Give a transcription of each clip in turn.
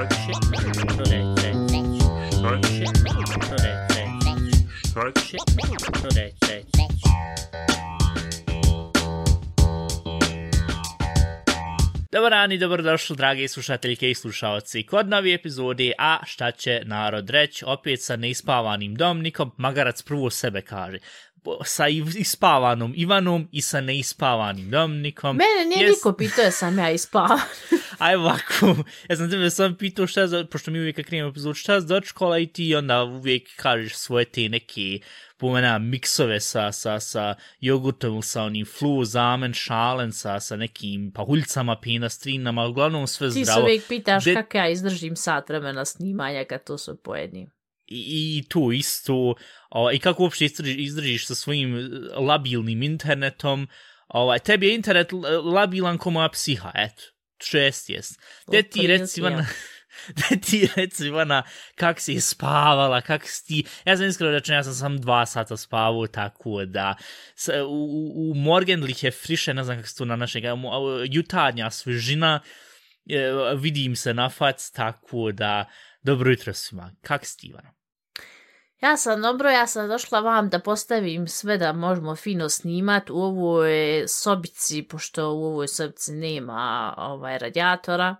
Talk shit. So they say. Talk Dobar dan i dobrodošli, dragi slušateljke i slušalci, kod novi epizodi A šta će narod reći, opet sa neispavanim domnikom, magarac prvo sebe kaže sa ispavanom Ivanom i sa neispavanim Dominikom. Mene nije yes. niko pitao da sam ja ispavan. Aj ovako, ja sam tebe sam pitao šta za, pošto mi uvijek krenemo epizod, šta za dočkola i ti onda uvijek kažeš svoje te neke pomena miksove sa, sa, sa jogurtom, sa onim flu, zamen, šalen, sa, sa nekim pahuljcama, penastrinama, uglavnom sve ti zdravo. Ti se uvijek pitaš De... kako ja izdržim sat vremena snimanja kad to sve pojednim i, i tu isto, o, i kako uopšte izdržiš, izdržiš sa svojim e, labilnim internetom, ovaj, tebi je internet labilan ko moja psiha, eto, šest jest. Gde ti reci, Ivana, gde ti reci, Ivana, kak si spavala, kak si ti, ja sam iskreno rečen, ja sam sam dva sata spavao, tako da, s, u, u Morgenlich je friše, ne znam kako se to na našeg, jutarnja svežina, vidim se na fac, tako da, dobro jutro svima, kak si ti, Ivana? Ja sam dobro, ja sam došla vam da postavim sve da možemo fino snimat u ovoj sobici, pošto u ovoj sobici nema ovaj radijatora.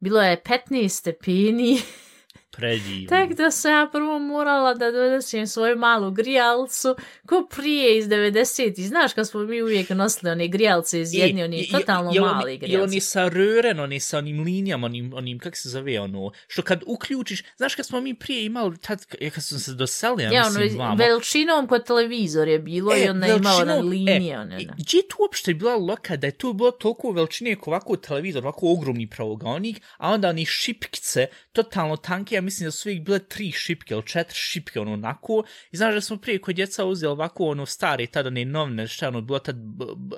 Bilo je 15 stepeni. predivno. Tak da sam ja prvo morala da donesem svoju malu grijalcu, ko prije iz 90 Znaš kad smo mi uvijek nosili one grijalce iz jedne, oni totalno je, mali grijalce. I oni sa rören, oni sa onim linijama, onim, onim kak se zove ono, što kad uključiš, znaš kad smo mi prije imali, tad, ja kad sam se doselio, ja, ja mislim, ono, veličinom kod televizor je bilo e, i onda imao na linije. E, one, ne. Gdje tu uopšte bila loka da je tu bilo toliko veličine kao ovako televizor, ovako ogromni pravogonik, a onda oni šipkice, totalno tanke, ja mislim da su uvijek bile tri šipke ili četiri šipke, ono, onako. I znaš da smo prije kod djeca uzeli ovako, ono, stare, tada ne novne, šta ono, bilo tad,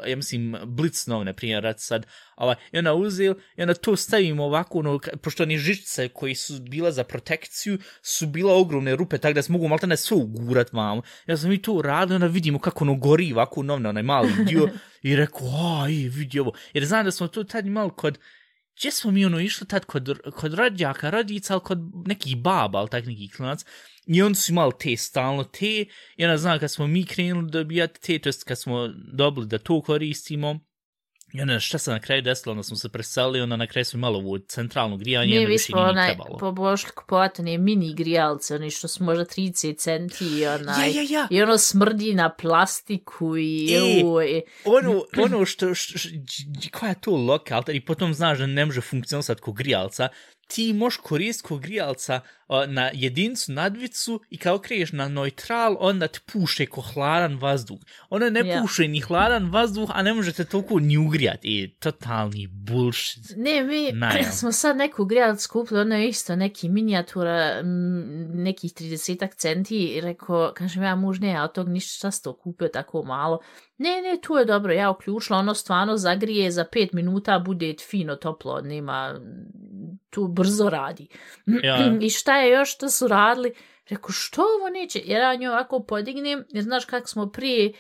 ja mislim, blic novne, primjer, rad sad, ovaj, i onda uzeli, i onda to stavimo ovako, ono, pošto oni žičce koji su bila za protekciju, su bila ogromne rupe, tako da se mogu malo ne sve ugurat vam. Ja sam mi to uradili, onda vidimo kako ono gori ovako novne, onaj mali dio, i rekao, aj, vidi ovo. Jer znam da smo to tad imali kod, gdje smo mi ono išli tad kod, kod rođaka, rodica, ali kod nekih baba, ali tak nekih klinac, i on su imali te stalno te, i ona znam kad smo mi krenuli dobijati te, to jest kad smo dobili da to koristimo, I onda šta se na kraju desilo, onda smo se preselili, onda na kraju smo imali ovu centralnu grijanje, onda više nije onaj, trebalo. Po bošli kupovati one mini grijalce, oni što su možda 30 centi i, onaj, ja, ja, ja. i ono smrdi na plastiku i... E, u, i... Ono, ono što, što, što, koja je to lokal, i potom znaš da ne može funkcionisati kod grijalca, ti možeš koristiti kod grijalca na jedincu, nadvicu i kao kriješ na neutral, onda ti puše ko hladan vazduh. Ono ne yeah. puše ni hladan vazduh, a ne možete toliko ni ugrijati. I totalni bullshit. Ne, mi Najam. smo sad neku grijalac kupili, ono je isto neki minijatura, nekih 30 centi i rekao, kažem ja muž, ne, ja od tog ništa što kupio tako malo. Ne, ne, tu je dobro, ja uključila, ono stvarno zagrije za 5 minuta, bude fino toplo, nema, tu brzo radi. Ja. I šta je još što su radili? Rekao, što ovo neće? Jer ja nju ovako podignem, jer znaš kako smo prije, uh,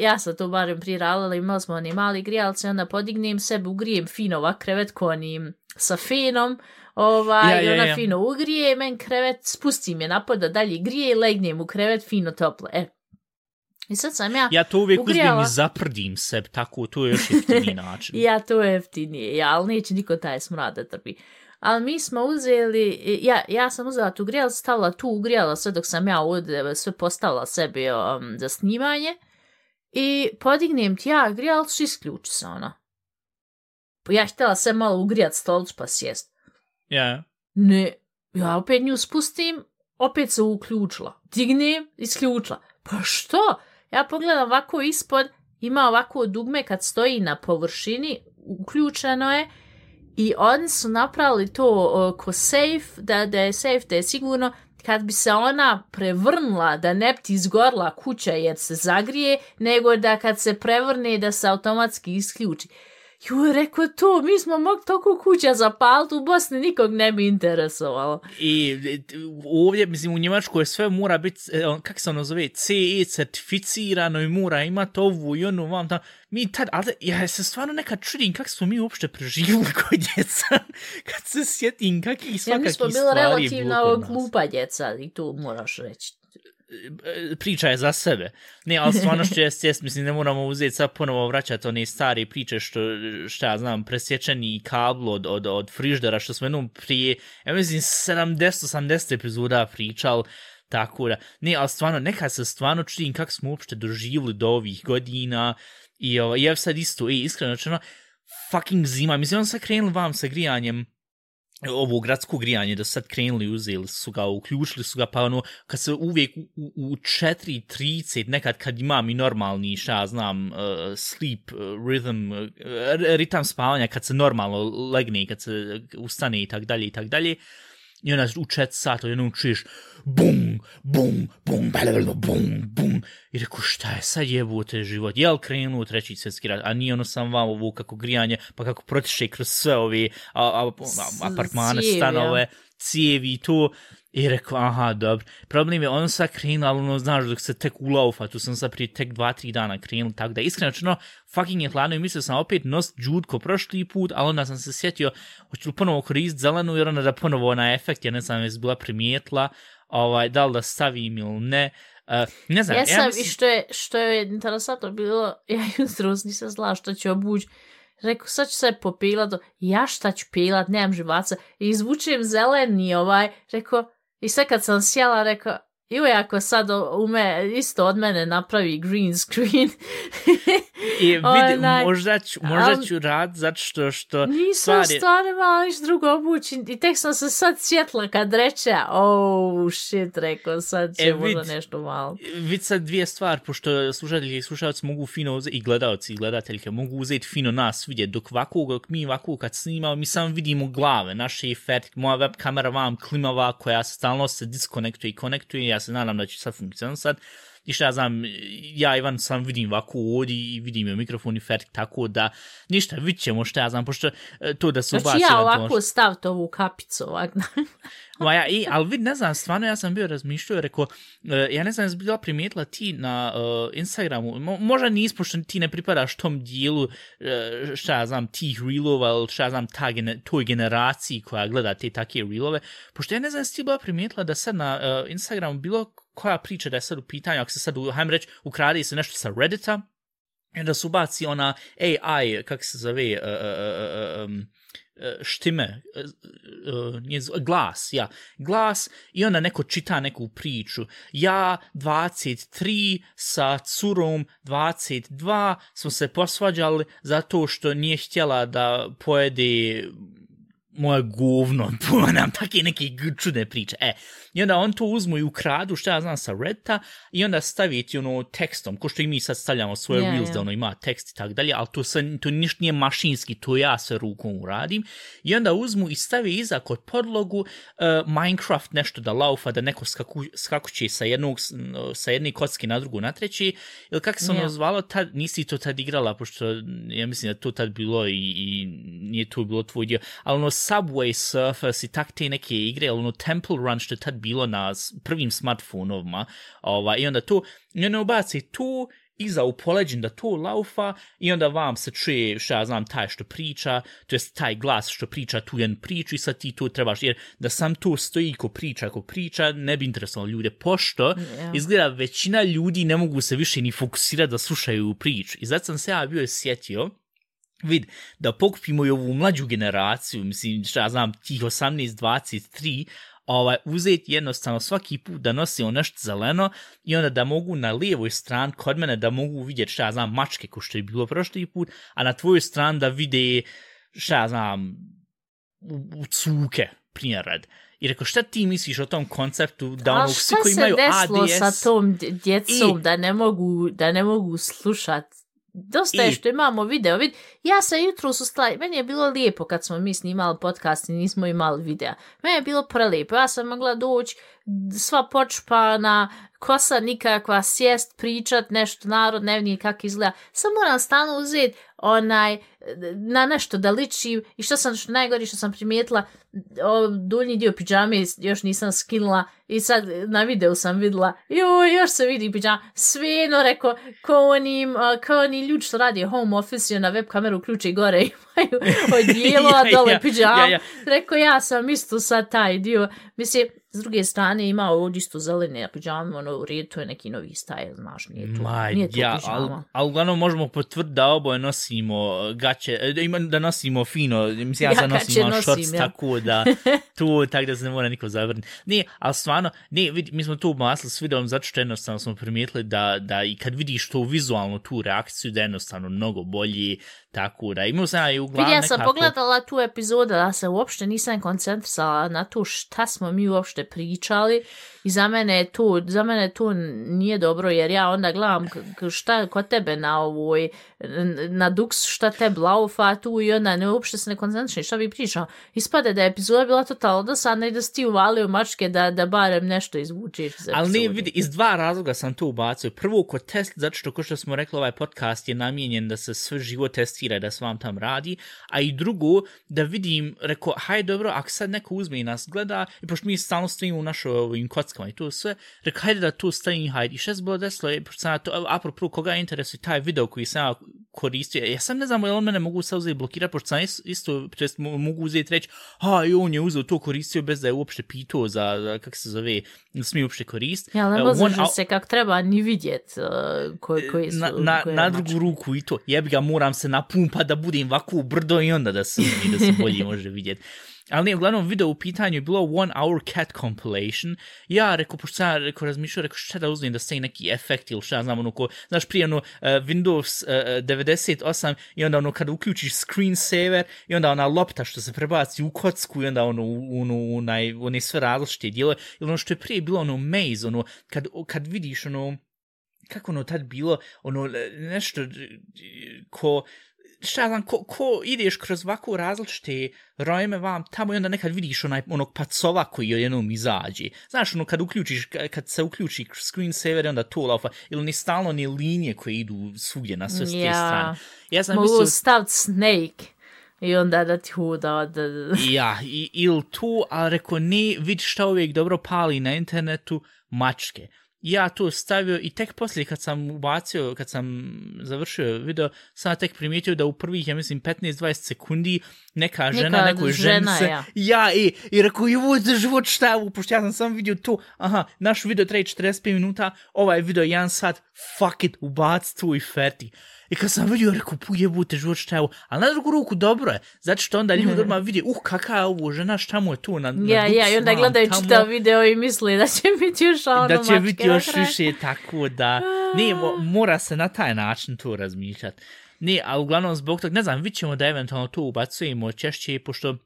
ja sam to barem prije radila, imali smo oni mali grijalce, onda podignem sebe, ugrijem fino ovak krevet ko onim sa fenom, ovaj, ja, ja, i ona ja. fino ugrije, men krevet, spustim je napod da dalje grije i legnem u krevet fino toplo. E, I sad sam ja Ja to uvijek ugrijala... uzmem i zaprdim se, tako, to je još jeftiniji način. ja, to je jeftinije, ja, ali neće niko taj smrad da trpi. Ali mi smo uzeli, ja, ja sam uzela tu grijala, stavila tu ugrijala sve dok sam ja ovdje sve postavila sebi um, za snimanje. I podignem ti ja grijal, su isključi se ona. Ja htjela se malo ugrijat stolić pa sjest. Ja. Yeah. Ne, ja opet nju spustim, opet se uključila. Dignem, isključila. Pa što? Ja pogledam ovako ispod, ima ovako dugme kad stoji na površini, uključeno je, I oni su napravili to uh, ko safe, da, da je safe, da je sigurno, kad bi se ona prevrnula, da ne bi ti izgorla kuća jer se zagrije, nego da kad se prevrne da se automatski isključi. Ju je rekao to, mi smo mogli toliko kuća zapaliti, u Bosni nikog ne bi interesovalo. I ovdje, mislim, u Njemačkoj sve mora biti, e, kako se ono zove, CE certificirano i mora imati ovu i onu vam tam. Mi tad, ali ja se stvarno nekad čudim kako smo mi uopšte preživili kod djeca. kad se sjetim kakvih svakakih stvari. Ja, mi smo bili relativno glupa djeca i tu moraš reći E, priča je za sebe. Ne, ali stvarno što je jest, mislim, ne moramo uzeti sad ponovo vraćati one stare priče što, šta ja znam, presječeni kablo od, od, od friždera, što smo jednom prije, ja mislim, 70-80 epizoda pričal, tako da, ne, ali stvarno, nekad se stvarno čudim kako smo uopšte doživili do ovih godina i ovo, ja sad isto, i iskreno, čeno, fucking zima, mislim, on sad krenuli vam sa grijanjem, ovo gradsko grijanje da sad krenuli uzeli su ga, uključili su ga, pa ono, kad se uvijek u, u 4.30, nekad kad imam i normalni, šta znam, uh, sleep uh, rhythm, uh, ritam spavanja, kad se normalno legne, kad se uh, ustane i tak dalje i tak dalje, i onda u čet sata jednom čuješ bum, bum, bum, blablabla, bum, bum. I rekao, šta je sad jebote život? Jel krenuo u treći svjetski rat? A nije ono sam vam ovo kako grijanje, pa kako protiše kroz sve ove a, a, a, apartmane, stanove, cijevi i to. I rekao, aha, dobro. Problem je, on sad krenuo, ali ono, znaš, dok se tek ulaufa, tu sam sad prije tek dva, tri dana krenuo, tako da iskreno, no, fucking je hladno i mislio sam opet nos džud prošli put, ali onda sam se sjetio, hoću li ponovo koristiti zelenu, jer onda da ponovo ona efekt, ja ne znam, je bila primijetila, ovaj, da li da stavim ili ne. Uh, ne znam, ja sam, mislim... i što je, što je interesantno bilo, ja jutro nisam znala što ću obući, Rekao, sad ću se popilat, ja šta ću pilat, nemam živaca. I izvučem zeleni ovaj, rekao, I sve kad sam sjela, rekao, Ivo, ako sad ume isto od mene napravi green screen. I vidi, Onaj, možda ću, možda ću rad, zato što... što nisam stvari... stvarno malo niš drugo obući. I tek sam se sad sjetla kad reče, oh shit, rekao, sad će e, možda vid, nešto malo. Vid sad dvije stvari, pošto slušatelji i slušalci mogu fino uzeti, i gledalci i gledateljke mogu uzeti fino nas vidjeti, dok ovako, dok mi ovako kad snimamo, mi samo vidimo glave, naše efekt, moja web kamera vam klimava, koja stalno se diskonektuje i konektuje, ja se nadam da će sad funkcionati sad. I šta ja znam, ja Ivan sam vidim ovako ovdje i vidim je mikrofon i fertik, tako da ništa, vidit ćemo šta ja znam, pošto e, to da se ubaci... Znači ja ovako staviti ovu kapicu ovak. Ma ja, i, ali vid, ne znam, stvarno ja sam bio razmišljio, rekao, e, ja ne znam, jesam bila primijetila ti na uh, Instagramu, mo, možda nis, pošto ti ne pripadaš tom dijelu, uh, šta ja znam, tih reelova, ili šta ja znam, ta gene, toj generaciji koja gleda te takve reelove, pošto ja ne znam, jesam ti bila primijetila da sad na uh, Instagramu bilo koja priča da je sad u pitanju, ako se sad, hajdem reći, ukrade se nešto sa Reddita, da se ubaci ona AI, kak se zove, uh, uh, uh, um, štime, e, e, glas, ja, glas i onda neko čita neku priču. Ja 23 sa curom 22 smo se posvađali zato što nije htjela da pojede moje govno, nam takve neke čudne priče. E, i onda on to uzmu i ukradu, što ja znam, sa Reddita, i onda staviti ono tekstom, ko što i mi sad stavljamo svoje yeah, reels, yeah. da ono ima tekst i tak dalje, ali to, se, to ništa nije mašinski, to ja sve rukom uradim. I onda uzmu i stavi iza kod podlogu uh, Minecraft nešto da laufa, da neko skaku, skakuće sa, jednog, sa jedne kocke na drugu, na treći, ili kako se yeah. ono zvalo, tad, nisi to tad igrala, pošto ja mislim da to tad bilo i, i nije to bilo tvoj dio, ali ono Subway Surfers i tak te neke igre, ono Temple Run što je tad bilo na prvim smartfonovima, ovaj, i onda to, i onda ubaci tu, iza u poleđen da to laufa i onda vam se čuje šta ja znam taj što priča, to jest taj glas što priča tu jedan priču i sad ti to trebaš, jer da sam tu stoji ko priča, ko priča, ne bi interesovalo ljude, pošto yeah. izgleda većina ljudi ne mogu se više ni fokusirati da slušaju priču. I zato sam se ja bio sjetio, vid, da pokupimo i ovu mlađu generaciju, mislim, šta ja znam, tih 18-23, ovaj, uzeti jednostavno svaki put da nosi on nešto zeleno i onda da mogu na lijevoj strani kod mene da mogu vidjeti šta ja znam mačke ko što je bilo prošli put, a na tvojoj strani da vide šta ja znam u, u cuke, primjer. I rekao, šta ti misliš o tom konceptu da ono, svi koji imaju ADS... A šta se desilo sa tom djecom i... da, ne mogu, da ne mogu slušati Dosta je I... što imamo video. Vid, ja sam jutro su stvari, meni je bilo lijepo kad smo mi snimali podcast i nismo imali videa. Meni je bilo prelijepo. Ja sam mogla doći sva počpana, kosa nikakva, sjest, pričat, nešto narod, ne vidim kak izgleda. Sam moram stano uzeti onaj, na nešto da liči i što sam, što najgori što sam primijetila, o, donji dio pijame još nisam skinula i sad na videu sam videla, jo, još se vidi pijama, sve no reko, ko onim, kao oni ljudi što radi home office i na web kameru ključe gore imaju odijelo, a dole ja, pijama. Ja, ja. Reko, ja sam isto sad taj dio, mislim, S druge strane ima ovdje isto zelene pijame, ono u redu, to je neki novi stajl, znaš, nije to, Ma, nije to ja, ali al, uglavnom možemo potvrditi da oboje nosimo gaće, e, da, ima, da nosimo fino, mislim, ja, ja sad nosim nosim, šorc, ja. tako da, tu, tako da se ne mora niko zavrniti. Nije, ali stvarno, ne, vidi, mi smo tu umasli s videom, zato što jednostavno smo primijetili da, da i kad vidiš to vizualno, tu reakciju, da jednostavno mnogo bolji, Tako da, imao sam i uglavnom nekako... Ja sam pogledala tu epizodu, da se uopšte nisam koncentrisala na to šta smo mi uopšte pričali i za mene to, za mene to nije dobro, jer ja onda gledam šta kod tebe na ovoj, na duks, šta te blaufa tu i onda ne uopšte se ne koncentrišam, šta bi pričao. Ispade da je epizoda bila totalno dosadna i da si ti uvalio mačke da, da barem nešto izvučiš iz Ali ne, vidi, iz dva razloga sam to ubacio. Prvo, kod test, zato što, ko što smo rekli, ovaj podcast je namijenjen da se sve živo testi testira da se vam tam radi, a i drugo, da vidim, reko, haj dobro, ako sad neko uzme i nas gleda, i pošto mi stalno stojimo u našoj ovim kockama i to sve, reko, hajde da to stavim, hajde, i šta se bilo desilo, je, pošto sam to, apropo, koga interesuje taj video koji sam ja koristio, ja sam ne znam, jel on mene mogu sad uzeti blokirati, pošto sam isto, to jest, mogu uzeti reći, ha, i on je uzeo to koristio bez da je uopšte pitao za, za kak se zove, da smije uopšte koristiti. Ja, ne uh, se kak treba ni vidjet uh, koji, koji su, na, na, na drugu ruku i to, jebi ga, moram se napustiti pumpa da budem ovako brdo i onda da se, da se bolje može vidjeti. Ali nije, uglavnom video u pitanju je bilo One Hour Cat Compilation. Ja rekao, pošto sam rekao, razmišljao, rekao, šta da uzmem da staje neki efekt ili šta, znam, ono ko, znaš, prije ono uh, Windows eh, eh, uh, 98 i onda ono kad uključiš screensaver i onda ona lopta što se prebaci u kocku i onda ono, ono, onaj, one sve različite dijele. Ili ono što je prije bilo ono maze, ono, kad, kad vidiš ono, kako ono tad bilo, ono, nešto ko, šta znam, ko, ko ideš kroz ovako različite rojme vam tamo i onda nekad vidiš onaj, onog pacova koji jednom izađe. Znaš, ono, kad uključiš, kad se uključi screensaver, onda to laufa, ili ni stalno ni linije koje idu svugdje na sve ja. strane. Ja sam Mogu mislio... staviti snake. I onda da ti huda od... ja, i, ili tu, ali reko, ne, vidi šta uvijek dobro pali na internetu, mačke ja to stavio i tek poslije kad sam ubacio, kad sam završio video, sam tek primijetio da u prvih, ja mislim, 15-20 sekundi neka žena, neka nekoj žena, se, ja. ja, i, i rekao, i ovo je život šta je pošto ja sam sam vidio to, aha, naš video traje 45 minuta, ovaj video je jedan sat, fuck it, ubac tu i ferti. I kad sam vidio, rekao, pujebute, život šta je ovo. Ali na drugu ruku dobro je. Zato što onda ljudi odmah vidi, uh, kakva je ovo žena, šta mu je tu na, na Ja, ja, i onda gledaju čitav video i misli da će biti još ono Da će biti još više tako da... Ne, mora se na taj način to razmišljati. Ne, a uglavnom zbog toga, ne znam, vidit ćemo da eventualno to ubacujemo češće, pošto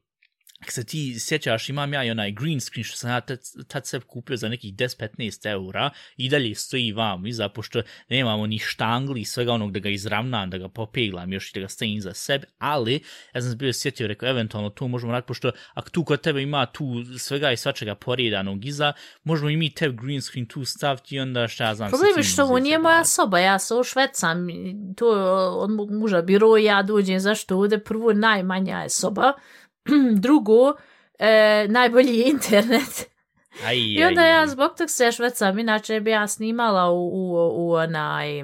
Ako se ti sjećaš, imam ja i onaj green screen što sam ja tad, tad sve kupio za nekih 10-15 eura i dalje stoji vam iza, pošto nemamo ni štangli i svega onog da ga izravnam, da ga popeglam još i da ga stavim za sebe, ali ja sam se bio sjetio, rekao, eventualno to možemo raditi, pošto ako tu kod tebe ima tu svega i svačega poredanog iza, možemo i mi te green screen tu staviti i onda šta ja znam. Problem je što ovo nije moja soba, ja se ošvecam, to od muža biro, ja dođem, zašto ovdje prvo najmanja je soba, drugo, e, najbolji internet. Aj, I onda aj, ja zbog tog se švecam, inače bi ja snimala u, u, u onaj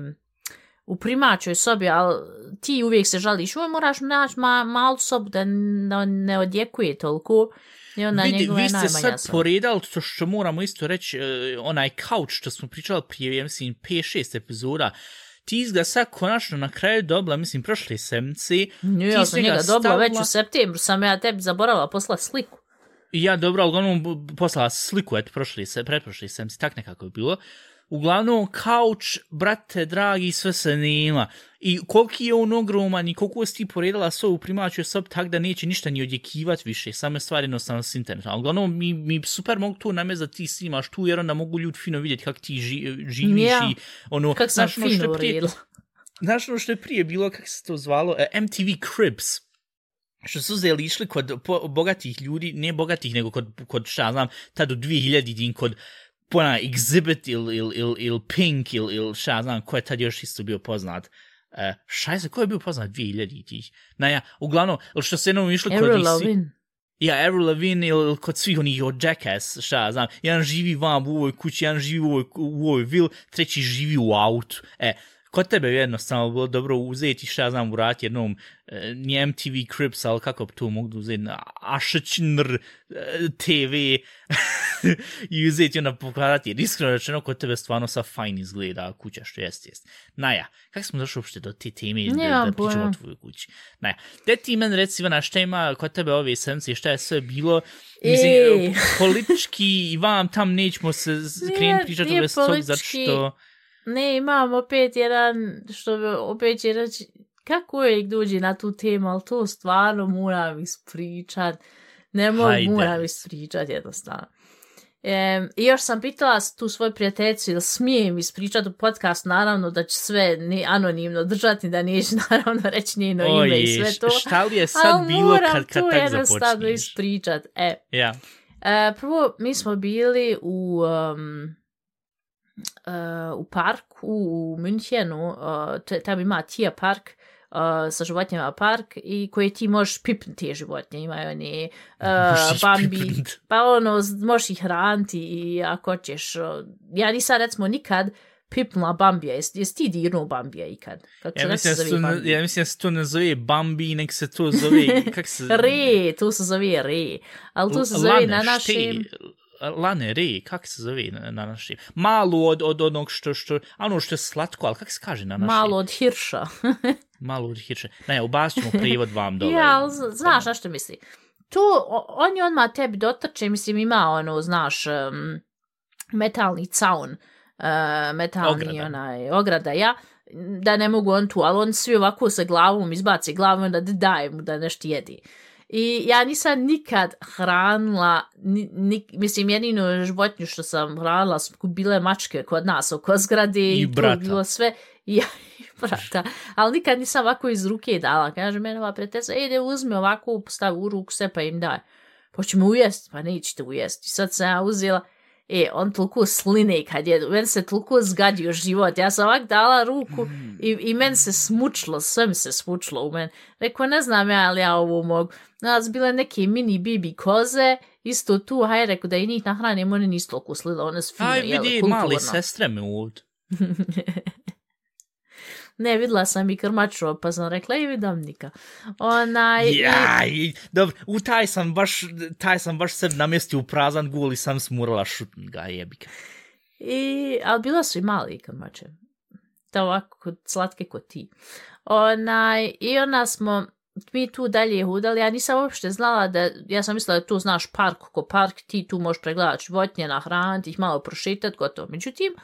u primačoj sobi, ali ti uvijek se žališ, uvijek moraš naći ma, malu sobu da ne, ne odjekuje toliko. I onda Vidi, vi ste sad soba. poredali to što moramo isto reći, onaj couch što smo pričali prije, ja mislim, 5-6 epizoda, ti ga sad konačno na kraju dobila, mislim, prošle semci. Nije, ja sam njega stavila... dobila već u septembru, sam ja tebi zaboravila posla sliku. Ja dobro, uglavnom poslala sliku, eto, prošli se, pretprošli semci, tak nekako je bilo. Uglavnom, kauč, brate, dragi, sve se nema. I koliki je on ogroman i koliko si ti poredala sve u primaću sob tak da neće ništa ni odjekivat više, same stvari jednostavno s internetom. Ali uglavnom, mi, mi super mogu to namest da ti snimaš tu, jer onda mogu ljudi fino vidjeti kak ti ži, živiš ja. i ono... Kak sam znaš, fino uredila. Znaš ono što je prije bilo, kak se to zvalo, uh, e, MTV Cribs što su uzeli išli kod po, bogatih ljudi, ne bogatih, nego kod, kod šta znam, tad u 2000 din kod pona Exhibit ili il, il, il Pink ili il, šta znam, ko je tad još isto bio poznat. Uh, šajse, ko je bio poznat 2000 tih? Naja, uglavnom, što se jednom išli kod Avril. Lavigne. Ja, Avril Lavigne ili kod svih onih od Jackass, šta znam, jedan živi vam u ovoj kući, jedan živi u ovoj, u ovoj vil, treći živi u autu. E, kod tebe je jednostavno bilo dobro uzeti, šta znam, urati jednom, e, nije MTV Crips, ali kako bi to mogu uzeti, na Ašačnr e, TV i uzeti onda pokladati, jer iskreno rečeno, kod tebe stvarno sa fajn izgleda kuća, što jest, jest. Naja, kako smo došli uopšte do te teme, da, da pričamo o tvojoj kući? Naja, gde ti men reci, Ivana, šta ima kod tebe ove sedmice, šta je sve bilo, Mislim, Ej. politički i vam tam nećemo se krenuti pričati nije o stog, zato što... Ne, imam opet jedan, što bi opet će reći, kako uvijek dođe na tu temu, ali to stvarno moram ispričat. Ne mogu, Hajde. moram ispričat jednostavno. E, I još sam pitala tu svoju prijateljicu ili smijem ispričati u podcast, naravno da će sve ne, anonimno držati, da neće naravno reći njeno ime i sve to. šta li je sad ali bilo kad, kad to tak jednostavno ispričat. E, Ja. E, prvo, mi smo bili u, um, e, u parku u Münchenu, uh, tamo ima Tia park, uh, sa životinjama park i koji ti možeš pipnuti te životinje, imaju oni uh, Bambi, pipnut. pa ono, možeš ih hraniti i ako ćeš, uh, ja nisam recimo nikad pipnula Bambija, jesi, jesi ti dirnuo Bambija ikad? Kako Ja mislim, se to, ne- Bambi? ja mislim da se to ne zove Bambi, nek se to zove, kak se... Re, to se zove re, ali to se zove Lane, na šte- našem... Lane, re, kak se zove na, na našem? Malo od, od onog što, što, ono što je slatko, ali kak se kaže na našem? Malo od hirša. Malo od hirše. Ne, ubacit ćemo prijevod vam dole. Ja, znaš na što misli. Tu, on je odmah tebi dotrče, mislim, ima ono, znaš, um, metalni caun, uh, metalni Ograda. onaj, ograda, ja, da ne mogu on tu, ali on svi ovako sa glavom izbaci onda da daje mu da nešto jedi. I ja nisam nikad hranila, ni, ni, mislim, jedinu životinju što sam hranila su bile mačke kod nas oko zgrade I i, brata. bilo sve. I ja i brata. Ali nikad nisam ovako iz ruke dala. Kaže mene ova prijateljica, ej, ide uzmi ovako, stavi u ruku sve pa im daj. Pa će me ujesti, pa nećete ujesti. Sad sam ja uzela, e, on toliko sline kad je, meni se toliko zgadio život. Ja sam ovak dala ruku i, i meni se smučilo, sve mi se smučilo u meni. Rekao, ne znam ja, ali ja ovo mogu. Nas bile neke mini bibi koze, isto tu, haj rekao da i njih nahranim, one nisu toliko slile, one su fino Aj, jele, vidi, kulturno. mali sestre me ovdje. ne, videla sam i krmaču, pa sam rekla, i vidam nika. Onaj, i- Ja, i, dobro, u taj sam baš, taj sam baš se namjestio u prazan gul i sam smurala šutn ga jebika. I, ali bila su i mali krmače. To ovako kod- slatke kod ti. Onaj, I ona smo mi tu dalje hudali, ja nisam uopšte znala da, ja sam mislila da tu znaš park ko park, ti tu možeš pregledati životinje, nahraniti ih, malo prošetati, gotovo. Međutim,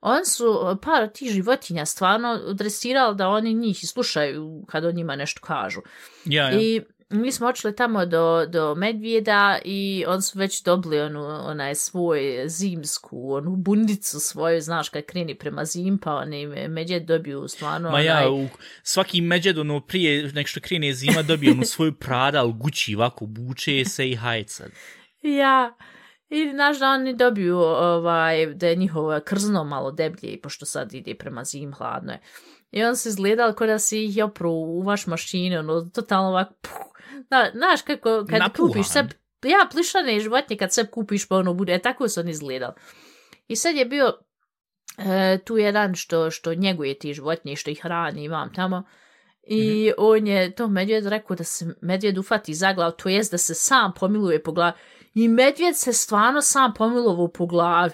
on su par tih životinja stvarno dresirali da oni njih i slušaju kad o njima nešto kažu. Ja, ja. I mi smo očeli tamo do, do medvjeda i on su već dobili onu, onaj svoj zimsku, onu bundicu svoju, znaš, kad kreni prema zim, pa oni medvjed dobiju stvarno Ma ja, onaj, u, svaki međed, ono, prije nek što krene zima, dobije onu svoju pradal, gući, ovako, buče se i hajca. Ja, i znaš da oni dobiju ovaj, da je njihovo krzno malo deblje, pošto sad ide prema zim, hladno je. I on se izgledali kao da si ih opru u vaš mašinu, ono, totalno ovako, puh. Zna, znaš kako, kad Napuhan. kupiš sve, ja, plišane životinje, kad sve kupiš, pa ono bude, tako su oni izgledali. I sad je bio e, tu jedan što, što njeguje ti životinje, što ih hrani, imam tamo, I mm -hmm. on je to medvjed rekao da se medvjed ufati za glavu, to jest da se sam pomiluje po glavi. I medvjed se stvarno sam pomilovao po glavi.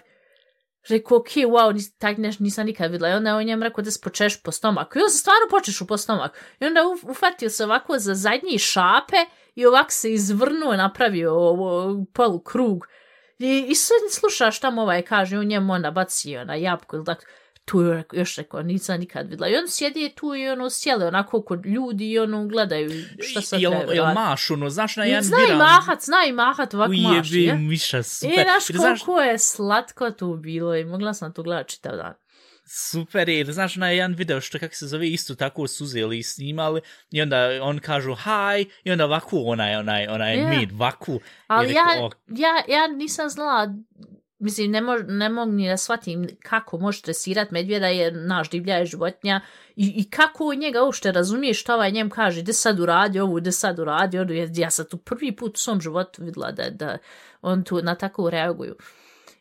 Rekao, ok, wow, nis, tak neš, nisam nikad vidjela. I onda on njem rekao da se počeš po stomak. I on se stvarno počeš po stomak. I onda uf, ufatio se ovako za zadnji šape i ovak se izvrnuo, napravio ovo polu krug. I, i sad slušaš tamo ovaj kaže, on njemu onda bacio na jabku ili tako tu je još rekao, nisam nikad videla. I on sjedi tu i ono sjele onako kod ljudi i ono gledaju šta sad jel, treba jel raditi. maš, ono, znaš na jedan Zna i mahat, zna i mahat ovak maš. Ujebi je. miša, super. I znaš Jer znaš, koliko je slatko tu bilo i mogla sam to gledati čitav dan. super je, jer znaš na jedan video što kako se zove isto tako su uzeli i snimali i onda on kažu hi i onda ovako onaj, onaj, onaj Ja. yeah. mid, vaku. Ali ja, rekao, "O, ja, ja nisam znala mislim, ne, mož, ne mogu ni da shvatim kako može tresirat medvjeda jer naš divlja je životinja i, i kako njega uopšte razumije što ovaj njem kaže, gde sad uradi ovu, gde sad uradi ovu, ja sam tu prvi put u svom životu videla da, da on tu na tako reaguju.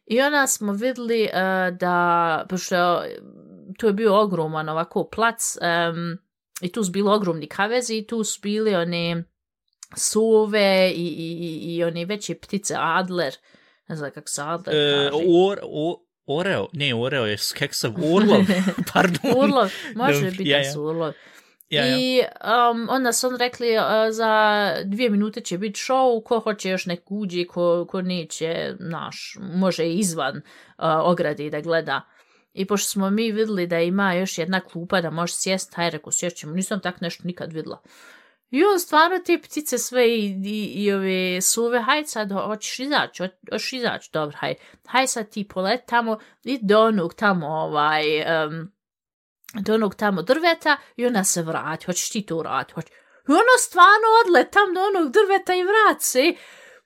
I ona smo videli uh, eh, da, pošto tu je bio ogroman ovako plac um, i tu su bili ogromni kavezi i tu su bili one sove i, i, i, i one veće ptice, adler, ne znam kako se adler e, kaže. Or, or, oreo, ne oreo je keksav, urlov, pardon. urlov, može biti ja, ja. urlov. Ja, ja. I um, onda su on rekli uh, za dvije minute će biti show, ko hoće još nek uđi, ko, ko neće, naš, može izvan uh, ogradi da gleda. I pošto smo mi videli da ima još jedna klupa da može sjest, haj reko sjećemo, nisam tak nešto nikad videla. I on stvarno te ptice sve i, i, i ove suve, haj sad, hoćeš izaći, hoćeš izaći, dobro, haj, haj sad ti polet tamo i do onog tamo, ovaj, um, do onog tamo drveta i ona se vrati, hoćeš ti to vrati, hoćeš. I ono stvarno odle tam do onog drveta i vrat se,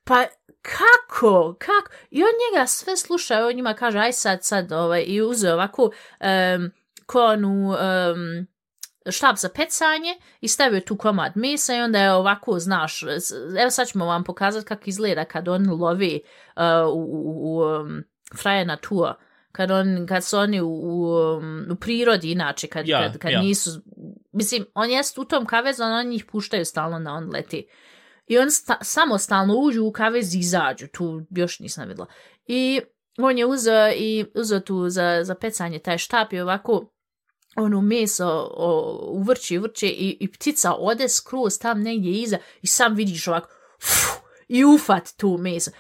pa kako, kako, i on njega sve sluša, on njima kaže, aj sad, sad, ovaj, i uze ovako, um, konu, um, štab za pecanje i stavio tu komad mesa i onda je ovako, znaš, evo sad ćemo vam pokazati kako izgleda kad on lovi uh, u, u, um, fraje natura, kad, on, kad su oni u, u, u prirodi inače, kad, ja, kad, kad ja. nisu, mislim, on jest u tom kavezu, on njih puštaju stalno na on leti. I on sta, samostalno uđu u kavez i izađu, tu još nisam videla. I on je uzeo i uzeo tu za, za pecanje taj štap i ovako ono meso o, uvrće, uvrće i, i ptica ode skroz tam negdje iza i sam vidiš ovako uf, i ufat tu meso.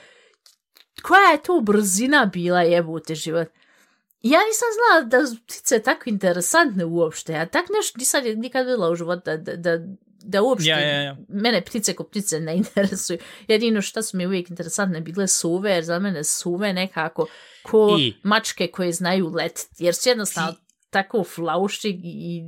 Koja je to brzina bila jebute život? Ja nisam znala da ptice tako interesantne uopšte. Ja tak nešto nisam nikad videla u životu da, da, da, da uopšte ja, ja, ja. mene ptice ko ptice ne interesuju. Jedino što su mi uvijek interesantne bile suve, jer za mene suve nekako ko I... mačke koje znaju letiti. Jer su jednostavno tako flauščig i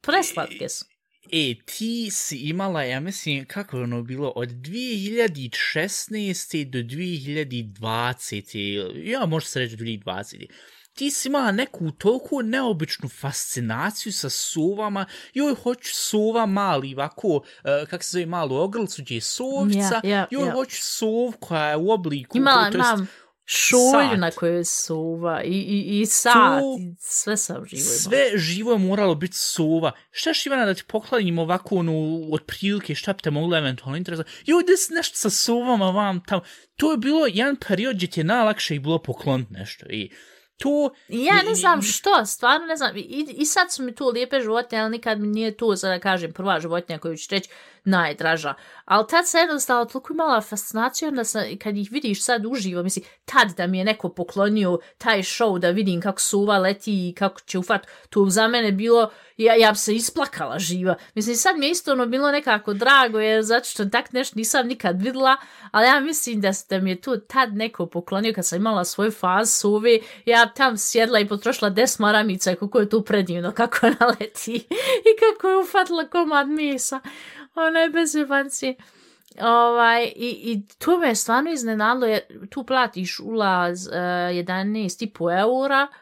preslatke su. E, ti si imala, ja mislim, kako je ono bilo, od 2016. do 2020. Ja, možda se reći 2020. Ti si imala neku toliko neobičnu fascinaciju sa suvama. Joj, hoću suva mali, ovako, uh, kako se zove, malu ogrlicu, gdje je sovca. Yeah, yeah, Joj, yeah. hoću sov koja je u obliku. Imala, imam. Šolju na kojoj suva i, i, i sat, to, i sve sam živo imao. Sve živo je moralo biti suva. Šta je Ivana da ti pokladim ovako onu od prilike, šta bi te moglo eventualno interesati? Jo, ide nešto sa suvama vam tamo. To je bilo jedan period gdje ti je najlakše i bilo pokloniti nešto. I to... Ja ne znam što, stvarno ne znam. I, i sad su mi tu lijepe životinje, ali nikad mi nije tu, sada da kažem, prva životinja koju ću reći, najdraža. Ali tad se jednostavno toliko imala fascinaciju, onda sam, kad ih vidiš sad uživo, misli, tad da mi je neko poklonio taj show da vidim kako suva leti i kako će ufat, tu za mene bilo, ja, ja bi se isplakala živa. Mislim, sad mi je isto ono bilo nekako drago, jer zato što tak nešto nisam nikad videla, ali ja mislim da, da mi je tu tad neko poklonio kad sam imala svoj faz suvi, ja tam sjedla i potrošila des maramica kako je tu predivno, kako ona leti i kako je ufatila komad misa ona je bez jebanci. Ovaj, i, I to me stvarno iznenadilo, jer tu platiš ulaz eh, uh, 11,5 eura, uh,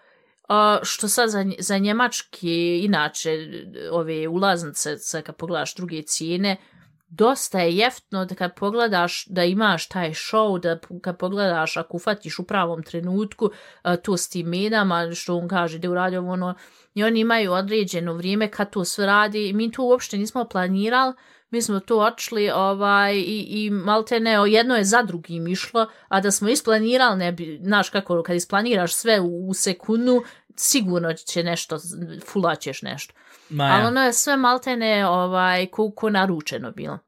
što sad za, za njemački, inače, ove ulaznice, sad kad pogledaš druge cijene, dosta je jeftno da kad pogledaš da imaš taj show, da kad pogledaš ako ufatiš u pravom trenutku uh, to s tim medama, što on kaže da uradio ono, i oni imaju određeno vrijeme kad to sve radi, mi to uopšte nismo planirali, mi smo tu očli ovaj, i, i malte ne, jedno je za drugim išlo, a da smo isplanirali, ne bi, znaš kako, kad isplaniraš sve u, u sekundu, sigurno će nešto, fulaćeš nešto. Ma, Ali ono je sve malte ne, ovaj, ko, ko naručeno bilo.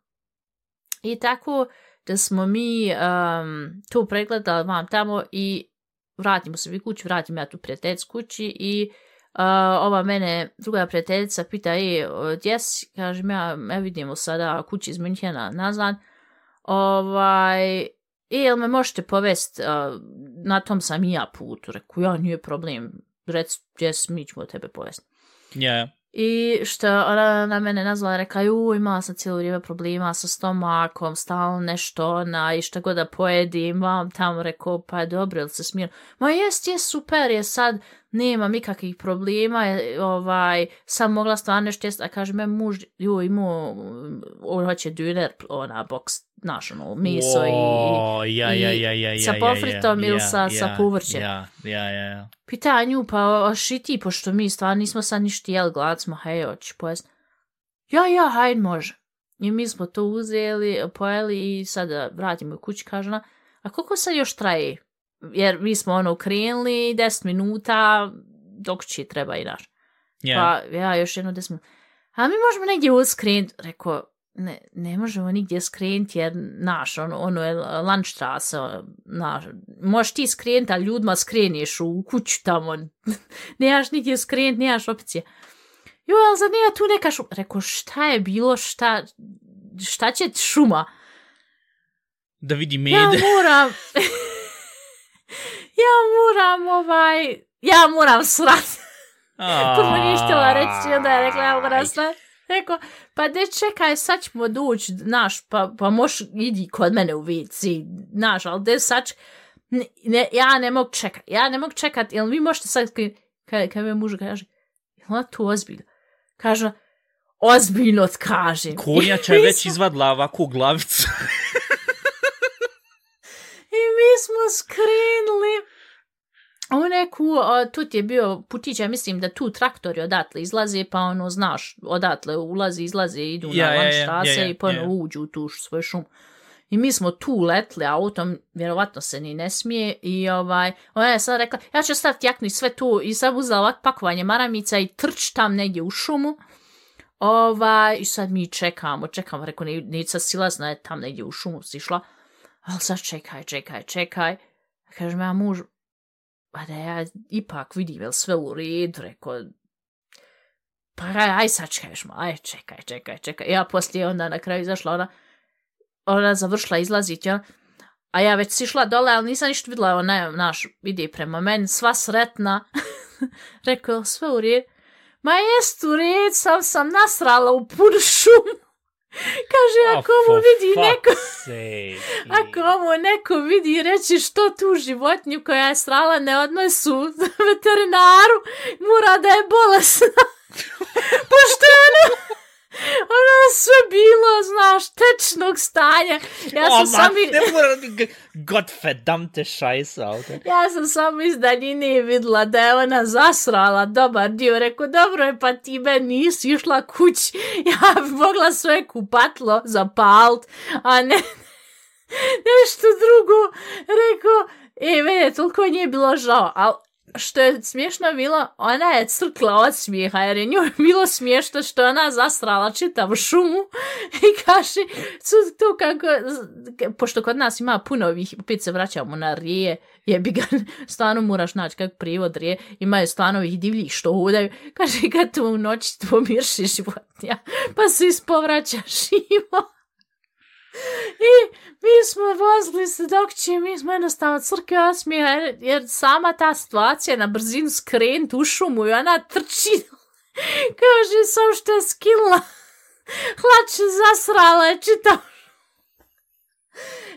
I tako da smo mi um, to pregledali vam tamo i vratimo se vi kući, vratim ja tu prijateljic kući i Uh, ova mene, druga prijateljica, pita, e, gdje si? Kažem ja, ja vidimo sada kući iz Münchena nazad. Ovaj, e, jel me možete povest, uh, na tom sam i ja putu. Reku, ja, nije problem, rec, gdje si, mi ćemo tebe povest. Ja. Yeah. I što ona na mene nazvala, rekla, ju, imala sam cijelo vrijeme problema sa stomakom, stalno nešto, ona, i što god da pojedim, vam tamo rekao, pa dobro, ili se smije. Ma jest, jest, super, je sad, nema nikakvih problema, ovaj, sam mogla stvarno nešto jest, a kaže, me muž, ju, imao, on hoće döner, ona, boks, znaš, ono, meso O, i, ja, ja, ja, ja, ja, sa pofritom ja, ili sa, ja, sa povrćem. Ja, ja, ja, ja. Pita nju, pa šiti, pošto mi stvarno nismo sad ništa jeli, glad smo, hej, hoći pojest. Ja, ja, hajde, može. I mi smo to uzeli, pojeli i sada vratimo u kući, kaže ona, a koliko sad još traje? Jer mi smo ono krenuli, 10 minuta, dok će treba i naš. Ja. Pa ja još jedno 10 minuta. A mi možemo negdje uskrenuti, rekao, ne, ne možemo nigdje skrenuti jer naš, ono, ono je Landstrasse, naš, možeš ti skrenuti, ali ljudima skreniješ u kuću tamo, nemaš nigdje skrenuti, nemaš opcije. Jo, ali za nema tu neka šuma. Rekao, šta je bilo, šta, šta će šuma? Da vidi Ja mede. moram, ja moram, ovaj, ja moram srat. Prvo nije htjela reći, onda je rekla, ja moram srat. Rekao, pa de čekaj, sad ćemo doći, naš, pa, pa moš idi kod mene u vici, naš, ali de sad, ne, ne, ja ne mogu čekat, ja ne mogu čekat, jel vi možete sad, kad, kad me muž kaže, jel ona tu ozbiljno? Kaže, ozbiljno kažem. Konjača je već izvadila ovakvu glavicu. Mi smo skrenuli u neku, a, tu ti je bio putić, ja mislim da tu traktori odatle izlaze, pa ono, znaš, odatle ulazi, izlaze, idu Ja, na ja, ja, ja, ja, i ponovno ja. uđu u tu svoj šum. I mi smo tu letli autom, vjerovatno se ni ne smije, i ovaj, ona je sad rekla, ja ću staviti jaknu i sve tu, i sad uzela ovak pakovanje maramica i trč tam negdje u šumu. Ovaj, i sad mi čekamo, čekamo, rekao, ne, neću sad silazna je tam negdje u šumu sišla, ali sad čekaj, čekaj, čekaj. Kaže ja muž, pa da ja ipak vidim, jel sve u redu, rekao, pa aj, aj sad čekajš malo, aj čekaj, čekaj, čekaj. Ja poslije onda na kraju izašla, ona, ona završila izlaziti, ona, a ja već sišla dole, ali nisam ništa vidjela, ona, naš, vidi prema meni, sva sretna. rekao, sve u redu. Ma jest u redu, sam sam nasrala u punu šumu. Kaže, ako mu vidi neko... Ako ovo neko vidi i reći što tu životinju koja je srala ne odnosu veterinaru, mora da je bolesna. Pošto ono je sve bilo, znaš, tečnog stanja. Ja sam oh, sam... ne mora... Godverdammte scheiße, Alter. Ja sam samo iz daljine videla da je ona zasrala dobar dio. Rekao, dobro je, pa ti me nisi išla kući. Ja bi mogla sve kupatlo zapalt, a ne nešto drugo. Rekao, e, mene toliko nije bilo žao, ali što je smiješno bilo, ona je crkla od smijeha, jer je njoj bilo smiješno što je ona zasrala čitavu šumu i kaže, su to kako, pošto kod nas ima puno ovih, opet se vraćamo na rije, jebi ga, stvarno moraš naći kak privod rije, imaju stvarno ovih divljih što hodaju, kaže, kad tu u noći mirši životinja, pa se ispovraćaš ima. I mi smo vozili se dok će, mi smo jednostavno crke osmijeha, jer, jer sama ta situacija na brzinu skrenut u šumu i ona trči. Kaže, sam što je skinula, Hlače zasrala je.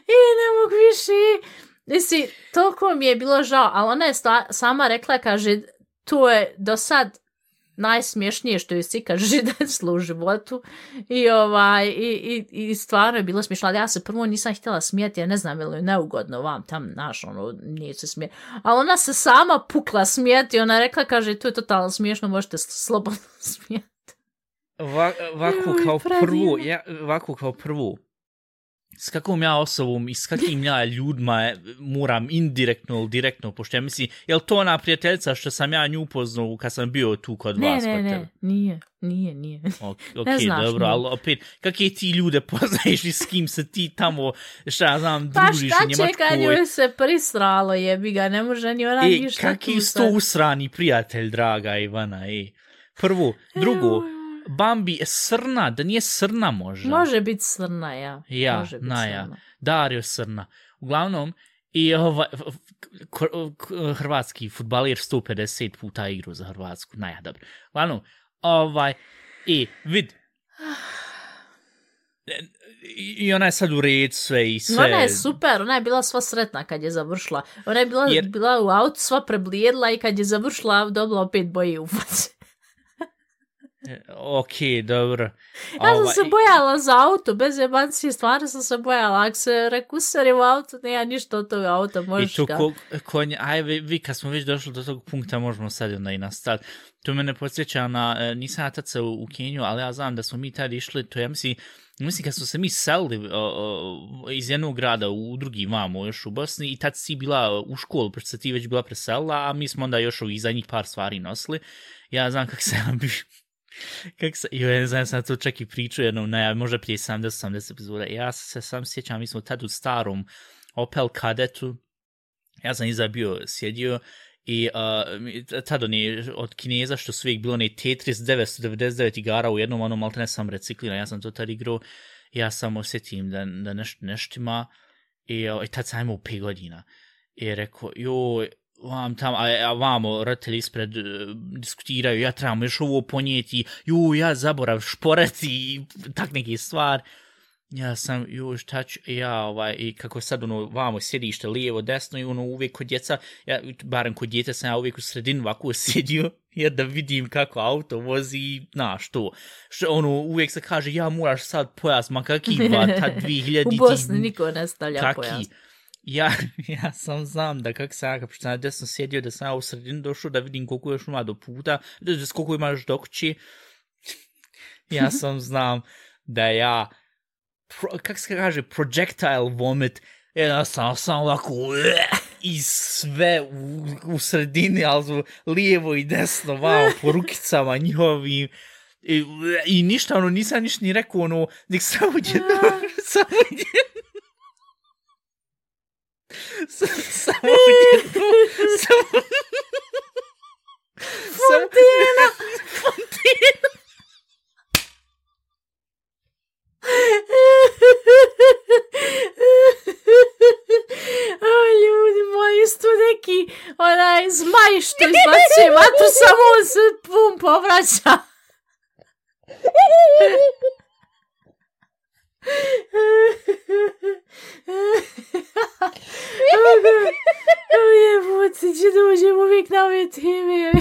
I ne mogu više. Mislim, toliko mi je bilo žao, ali ona je sta, sama rekla, kaže, to je do sad najsmješnije što je sika žideslo u životu i ovaj i, i, i stvarno je bilo smiješno, ali ja se prvo nisam htjela smijeti, ja ne znam je li neugodno vam tam, naš, ono, nije se smije. Ali ona se sama pukla smijeti, ona je rekla, kaže, to je totalno smiješno, možete slobodno smijeti. Va, ovako Joj, kao prvu, ja, ovako kao prvu, s kakvom ja osobom i s kakvim ja ljudima je, moram indirektno ili direktno, pošto ja mislim, je li to ona prijateljica što sam ja nju upoznao kad sam bio tu kod Ne, vas? ne, ne, tebe? nije, nije, nije. Ok, ok, Ne znaš, dobro, ne. ali opet, kakve ti ljude poznaješ i s kim se ti tamo, šta ja znam, Pa družiš šta u će kad Njemačkoj? joj se prisralo jebi ga, ne može ni ona E, ništa tu sad. to usrani prijatelj, draga Ivana, e. Prvo, drugo, Bambi je srna, da nije srna možda. Može biti srna, ja. Ja, može biti Naja. srna. Dario Srna. Uglavnom, i ovaj, hrvatski futbalir 150 puta igru za Hrvatsku. Naja, dobro. Uglavnom, Ovaj, i vid, i ona je sad u red sve i sve. Ona je super, ona je bila sva sretna kad je završila. Ona je bila, Jer... bila u autu sva preblijedla i kad je završila dobila opet boje u faci. Ok, dobro. Ja sam se bojala za auto, bez emancije, stvarno sam se bojala. Ako se rekusari u auto, nema ništa od toga auta, možeš I tu ko, konj, aj, vi, vi, kad smo već došli do tog punkta, možemo sad onda i nastaviti. To mene podsjeća na, e, nisam ja tad se u, u Keniju, ali ja znam da smo mi tad išli, to ja mislim, mislim kad smo se mi selili o, o, iz jednog grada u drugi vamo još u Bosni i tad si bila u školu, pošto se ti već bila preselila, a mi smo onda još ovih zadnjih par stvari nosili. Ja znam kako se ja bi Kak se, jo, ne znam, sam to čak i pričao jednom, ne, možda prije 70-80 epizoda. Ja se sam sjećam, mi smo tad u starom Opel Kadetu, ja sam iza bio sjedio i uh, tad oni od Kineza što su uvijek bilo oni Tetris 999 igara u jednom, ono malo ne sam recikliran, ja sam to tad igrao, ja sam osjetim da, da neš, neštima i, uh, i tad sam imao 5 godina. I rekao, joj, vam tam, a, a vamo roditelji ispred uh, diskutiraju, ja trebam još ovo ponijeti, ju, ja zaborav šporeti i tak neki stvar. Ja sam, ju, šta ću, ja, ovaj, i kako sad, ono, vamo sjedište, lijevo, desno, i ono, uvijek kod djeca, ja, barem kod djeta sam ja uvijek u sredinu ovako sjedio, jer da vidim kako auto vozi, na, što, što, ono, uvijek se kaže, ja moraš sad pojas, ma kaki, ba, ta 2000 U Bosni niko ne stavlja kaki, pojas ja, ja sam znam da kak sam, kako sam desno sjedio, da sam ja u sredinu došao da vidim koliko još ima do puta, da, da koliko imaš do kući. ja sam znam da ja, pro, kak se kaže, projectile vomit, jedan sam sam ovako, i sve u, u sredini, ali lijevo i desno, vamo, po rukicama njihovim, i, i ništa, ono, nisam ništa ni rekao, ono, nek samo jedno, samo jedno, samo jednu, samo... Fontena! Fontena! o, ljudi moji, isto neki onaj zmaj što izbacuje vatru, samo on se pum uvijek na ove teme.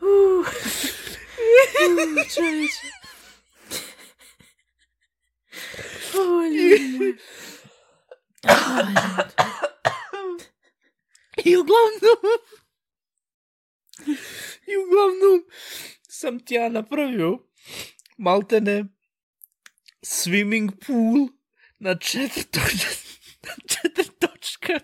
Uh, uh, čovječe. O, ljudi. I uglavnom... I uglavnom sam ti ja napravio maltene swimming pool na četiri točka. na četiri točka.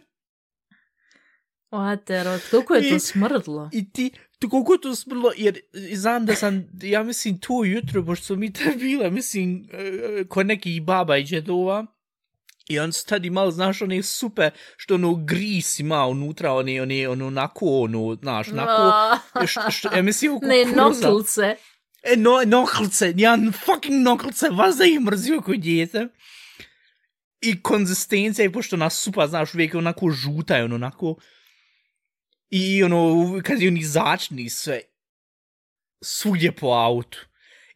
Oatero, koliko je to smrdlo? I ti, to koliko je to smrdlo, jer znam da sam, ja mislim, to jutro, pošto su mi te bila, mislim, uh, ko neki baba i džedova, I on su tad imali, znaš, one supe, što ono gris ima unutra, one, one, ono, onako, ono, znaš, onako, što, što, ja mislim, oko Ne, noklce. E, no, noklce, ja fucking noklce, vas da ih mrzio kod djete. I konzistencija je pošto na supa, znaš, uvijek je onako žuta, ono, onako. I ono, kad je oni začni sve, svugdje po autu.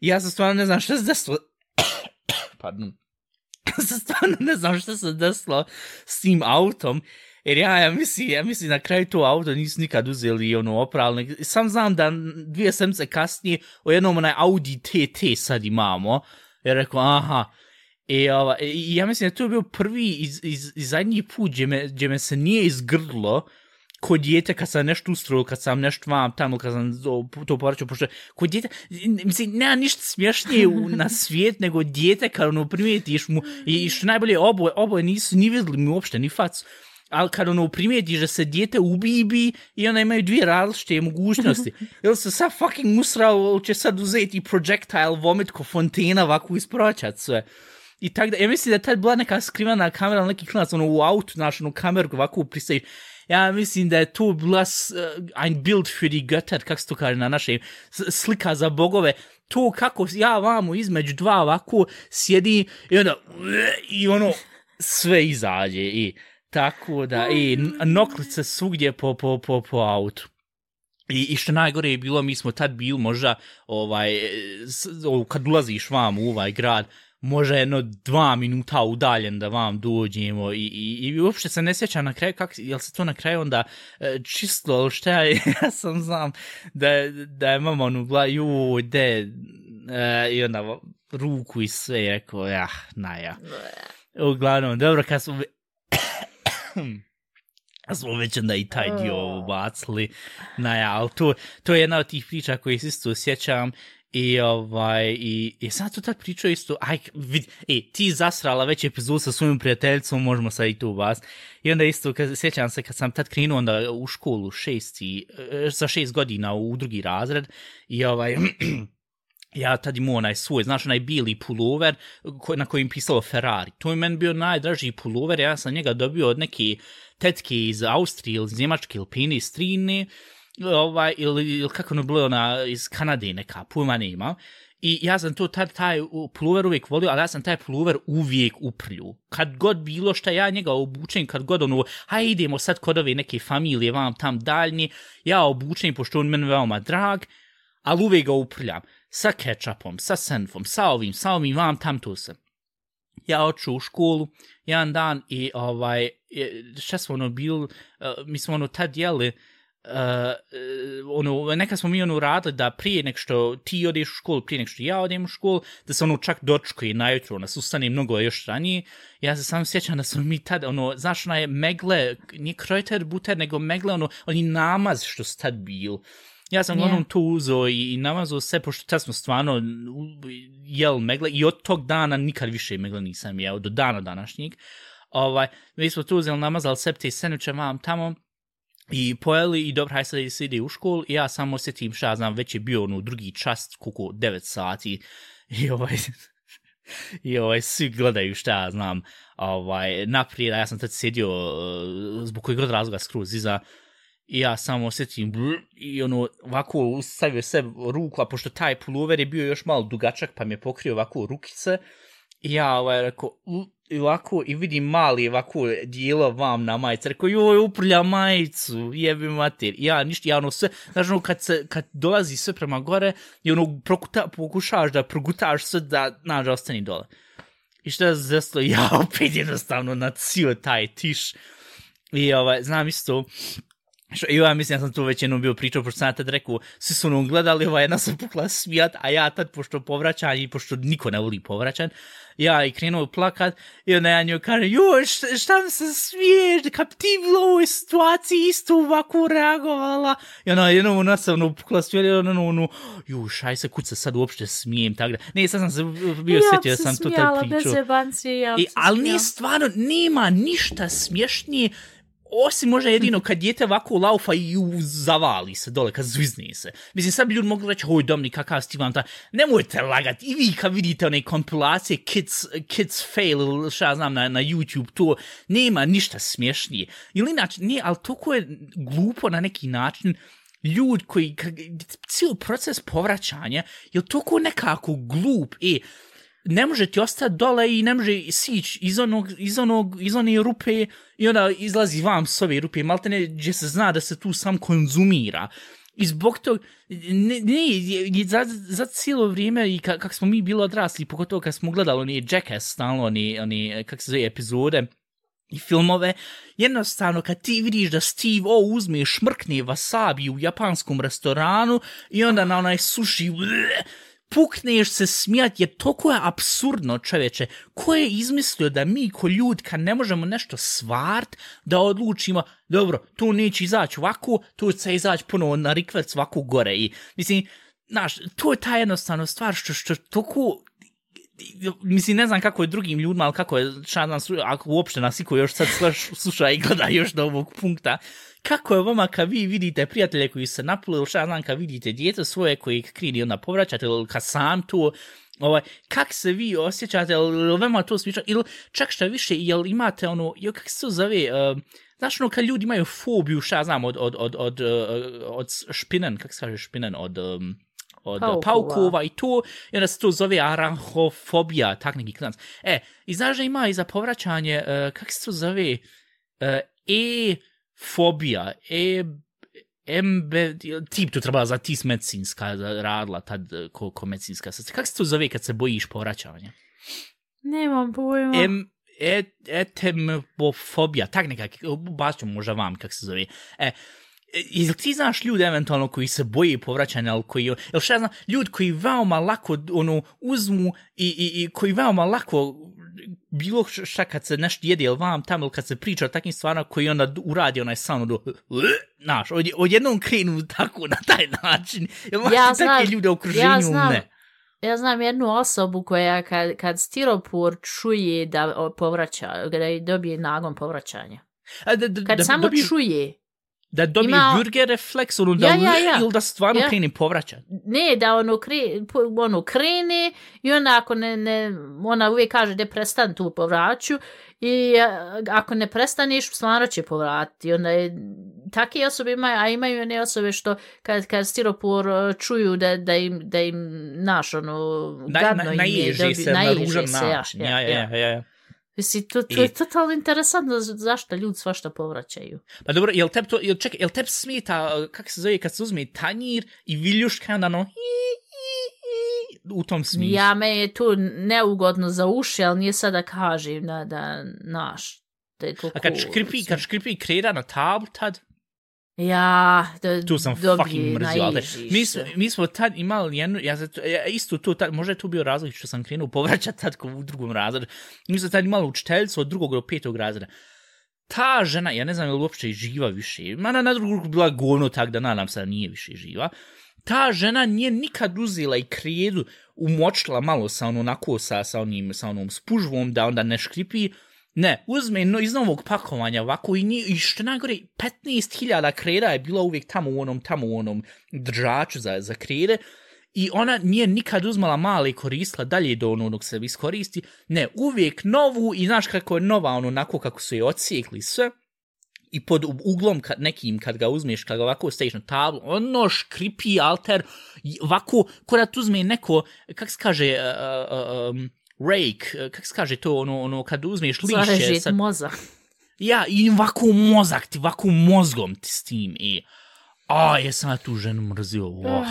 I ja se stvarno ne znam šta se desilo. Pardon. Ja se stvarno ne znam šta se desilo s tim autom. Jer ja, ja mislim, ja mislim, na kraju to auto nisu nikad uzeli ono opravljeno. Sam znam da dvije semce kasnije o jednom onaj Audi TT sad imamo. Jer rekao, aha, E, ova, e, i ja mislim da to je bio prvi iz, iz, iz zadnji put gdje me, gdje me se nije izgrdlo ko djete kad sam nešto ustrojio, kad sam nešto vam tamo, kad sam to, to povraćao, pošto ko djete, mislim, nema ništa smješnije u, na svijet nego djete kad ono primijetiš mu, i što najbolje, oboje, oboje nisu ni vidjeli mi uopšte, ni facu, ali kad ono primijetiš da se djete ubibi i ona imaju dvije različite mogućnosti. Ili se sad fucking usrao, ili će sad uzeti projectile vomit ko fontena ovako isproćat sve. I tak da, ja mislim da je tad bila neka skrivana kamera, neki klinac, ono u autu, znaš, ono kameru ovako pristaje. Ja mislim da je to bila uh, ein Bild für die Götter, kako se to kaže na našem, slika za bogove. To kako ja vamo između dva ovako sjedi i onda, i ono, sve izađe i tako da, i noklice svugdje po, po, po, po autu. I, I što najgore je bilo, mi smo tad bili možda, ovaj, s, o, kad ulaziš vam u ovaj grad, može jedno dva minuta udaljen da vam dođemo i, i, i uopšte se ne sjeća na kraju, kak, jel se to na kraju onda e, čisto, ali šta je, ja sam znam da, da je mama ono bila, ju, de, e, i onda ruku i sve, rekao, ja, na ja. Uglavnom, dobro, kad smo, smo već onda i taj dio ubacili. Naja, ali to, to je jedna od tih priča koje se isto sjećam. I ovaj, i, i sam to tad pričao isto, aj, vid, e, ti zasrala već epizodu sa svojim prijateljicom, možemo sad i tu vas. I onda isto, kad, sjećam se, kad sam tad krenuo onda u školu šesti, sa šest godina u drugi razred, i ovaj, ja tad imao onaj svoj, znaš, onaj bili pullover na kojim pisalo Ferrari. To je meni bio najdraži pullover, ja sam njega dobio od neke tetke iz Austrije ili iz Njemačke ili Pini iz Trine, ovaj, ili, ili kako ono bilo ona iz Kanade neka, pojma nema. I ja sam to tad, taj pullover uvijek volio, ali ja sam taj pullover uvijek uprlju. Kad god bilo šta ja njega obučem, kad god ono, hajde idemo sad kod ove neke familije vam tam daljnje, ja obučem, pošto on meni veoma drag, ali uvijek ga uprljam. Sa ketchupom, sa senfom, sa ovim, sa ovim, vam tam tu sam. Ja oču u školu, jedan dan i ovaj, šta smo ono bil, eh, mi smo ono tad jeli, uh, eh, eh, ono, neka smo mi ono radili da prije nek što ti odeš u školu, prije nek što ja odem u školu, da se ono čak dočkuje najutro, nas ustane mnogo još ranije. Ja se sam sjećam da smo mi tad, ono, znaš, ona je megle, nije krojter buter, nego megle, ono, oni namaz što su tad bil. Ja sam yeah. onom to uzo i, i namazao sve, pošto tad smo stvarno jel megle i od tog dana nikad više megle nisam jeo, do dana današnjeg. Ovaj, mi smo tu uzeli namazali sve te senuće mam tamo i pojeli i dobro, hajde sad se ide u školu i ja samo osjetim šta znam, već je bio ono drugi čast, kuku 9 sati i ovaj, i ovaj, svi gledaju šta znam, ovaj, naprijed, ja sam tad sjedio uh, zbog kojeg god razloga skroz iza, I ja samo osjetim brr, i ono ovako stavio se ruku, a pošto taj pullover je bio još malo dugačak pa mi je pokrio ovako rukice i ja ovaj rekao i ovako i vidim mali ovako dijelo vam na majicu. rekao joj uprlja majicu, jebi mater. I ja ništa, ja ono sve, znaš ono kad, se, kad dolazi sve prema gore i ono prokuta, pokušaš da progutaš sve da nađe ostani dole. I što je zeslo, ja opet jednostavno nacio taj tiš. I ovaj, znam isto, Što, I ja mislim, ja sam tu već jednom bio pričao, pošto sam tad rekao, svi su ono gledali, ova jedna sam pukla smijat, a ja tad, pošto povraćan i pošto niko ne voli povraćan, ja i krenuo plakat, i onda ja njoj kaže, joj, šta, šta mi se smiješ, kap ti bilo u ovoj situaciji isto ovako reagovala, i ona jednom ona se ono pukla smijat, i ona ono, joj, šaj se, kud se sad uopšte smijem, tako da, ne, sad sam se bio ja sjetio da sam tu tad pričao. Ja bi se smijala, ja bi se smijala. Ali nije stvarno, nema ništa smješnije, Osim možda jedino kad djete ovako laufa i zavali se dole, kad zvizni se. Mislim, sad bi ljudi mogli reći, oj, domni, kakav sti vam ta... Nemojte lagati, i vi kad vidite one kompilacije Kids, kids Fail ili šta znam na, na YouTube, to nema ništa smješnije. Ili inače, nije, ali toko je glupo na neki način, ljudi koji, cijel proces povraćanja, je toko nekako glup, e, ne može ti ostati dole i ne može sići iz, onog, iz, onog, iz one rupe i onda izlazi vam s ove rupe, malte ne, gdje se zna da se tu sam konzumira. I zbog tog, ne, ne za, za cijelo vrijeme i ka, kako smo mi bili odrasli, pogotovo kad smo gledali oni Jackass, stalno oni, oni kako se zove, epizode, i filmove, jednostavno kad ti vidiš da Steve O uzme šmrkne wasabi u japanskom restoranu i onda na onaj sushi bleh, pukneš se smijat, jer toko je absurdno čoveče. Ko je izmislio da mi ko ljud, kad ne možemo nešto svart, da odlučimo, dobro, tu neće izaći ovako, tu će izaći puno na rikvec ovako gore. I, mislim, znaš, to je ta jednostavna stvar što, što toko mislim, ne znam kako je drugim ljudima, ali kako je, šta znam, ako uopšte nas iko još sad sluša i gleda još do ovog punkta, kako je vama kad vi vidite prijatelje koji se napuli, ili šta znam, kad vidite djete svoje koji krini onda povraćate, ili kad sam tu, ovaj, kak se vi osjećate, ili vama to smišno, ili čak šta više, jel imate ono, jel kak se to zove, uh, znaš ono, kad ljudi imaju fobiju, šta znam, od, od, od, od, eh, od, od špinen, kak se kaže špinen, od... Um, od paukova. paukova i to, i onda se to zove aranhofobija, tak neki klanac. E, i znaš da ima i za povraćanje, uh, kak se to zove, uh, e, fobija, e, MB, tip tu trebala za tis medicinska radila tad ko, ko medicinska sestra. Kako se to zove kad se bojiš povraćavanja? Nemam pojma. Em, et, etemofobija, tak nekak, baš ću možda vam kak se zove. E, Jel ti znaš ljudi eventualno koji se boji povraćanja, ali koji, jel šta znam, ljudi koji veoma lako ono, uzmu i, i, i koji veoma lako bilo šta kad se nešto jede ili vam tamo ili kad se priča o takvim stvarima koji onda uradi onaj san do naš, od, odjednom krenu tako na taj način. Jel ja znam, ljude u okruženju, ja znam, ne. Ja znam jednu osobu koja kad, kad stiropor čuje da povraća, da dobije nagon povraćanja. A, da, da, kad da, samo dobije... čuje, Da dobije Ima... burger refleks, ono da ja, ja, ja. ili da stvarno ja. krene povraća? Ne, da ono, kre, ono krene i onda ako ne, ne, ona uvijek kaže da prestan tu povraću i ako ne prestaneš, stvarno će povratiti. Onda je, takve osobe imaju, a imaju one osobe što kad, kad stiropor e, čuju da, da, im, da im naš, ono, gadno na, na, im je, dobi, se, na ružan način. Ja, ja, ja. ja, ja. Mislim, to, to I... je totalno interesantno zašto ljudi svašta povraćaju. Pa dobro, jel teb to, jel čekaj, jel teb smita, kak se zove, kad se uzme tanjir i viljuška, onda ono, u tom smislu. Ja, me je tu neugodno za uši, ali nije sada kažem da, da, naš, da je to A kad škripi, kad škripi kreda na tablu, tad? Ja, da, tu sam fucking mrzio, ali mi, smo, mi smo tad imali jednu, ja, ja isto to, tad, možda je to bio razlog što sam krenuo povraćati tad u drugom razredu, mi smo tad imali učiteljicu od drugog do petog razreda. Ta žena, ja ne znam je li uopće živa više, mana na drugu bila govno tak da nadam se da nije više živa, ta žena nije nikad uzela i kredu umočila malo sa ono onako sa, sa, onim, sa onom spužvom da onda ne škripi, Ne, uzme no, iz novog pakovanja ovako i, nije, i što najgore, 15.000 kreda je bila uvijek tamo u onom, tamo u onom držaču za, za krede i ona nije nikad uzmala male i koristila dalje do ono dok se iskoristi. Ne, uvijek novu i znaš kako je nova ono onako kako su je ocijekli sve i pod uglom kad, nekim kad ga uzmeš, kad ga ovako staviš na tablu, ono škripi alter, ovako, ko da tu uzme neko, kak se kaže, uh, uh, um, rake, eh, kako se kaže to, ono, ono kad uzmeš lišće... Zarežit sad... mozak. Ja, i ovako mozak ti, ovako mozgom ti s tim, i... A, je sam tu ženu mrzio, oh.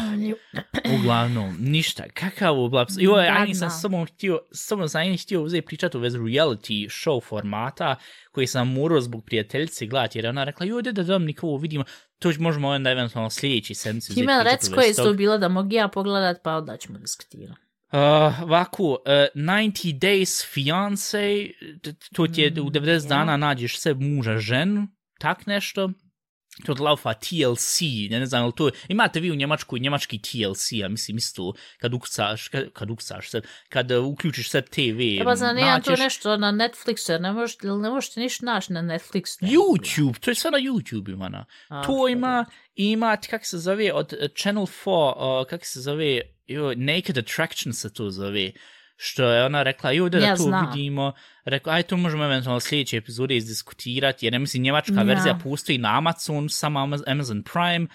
Uglavnom, ništa, kakav oblaps. Jo, ja nisam samo htio, samo sam jedin htio uzeti pričati u vezi reality show formata, koji sam morao zbog prijateljice gledati, jer ona rekla, joj, da dom nikovo vidimo, to ćemo onda eventualno sljedeći sedmici uzeti pričati Ti me rec koje je to bilo da mogu ja pogledat, pa onda ćemo diskutirati. Uh, ovako, uh, 90 Days Fiance, to ti je mm, u 90 ja. dana nađeš se muža ženu, tak nešto. To je laufa TLC, ne, ne znam, ali to imate vi u Njemačku njemački TLC, ja mislim isto, kad ukucaš, kad, kad ukucaš se, kad uh, uključiš se TV. Pa znam, naćeš... to nešto na Netflixu, ne možeš, ne možeš ništa naći na Netflixu. YouTube, to je sve na YouTube imana. To ima, ima, kako se zove, od Channel 4, uh, kako se zove, jo, Naked Attraction se to zove, što je ona rekla, jo, da, ja to znam. vidimo, rekla, aj, to možemo eventualno sljedeće epizode izdiskutirati, jer ne mislim, njemačka ja. verzija postoji na Amazon, samo Amazon Prime,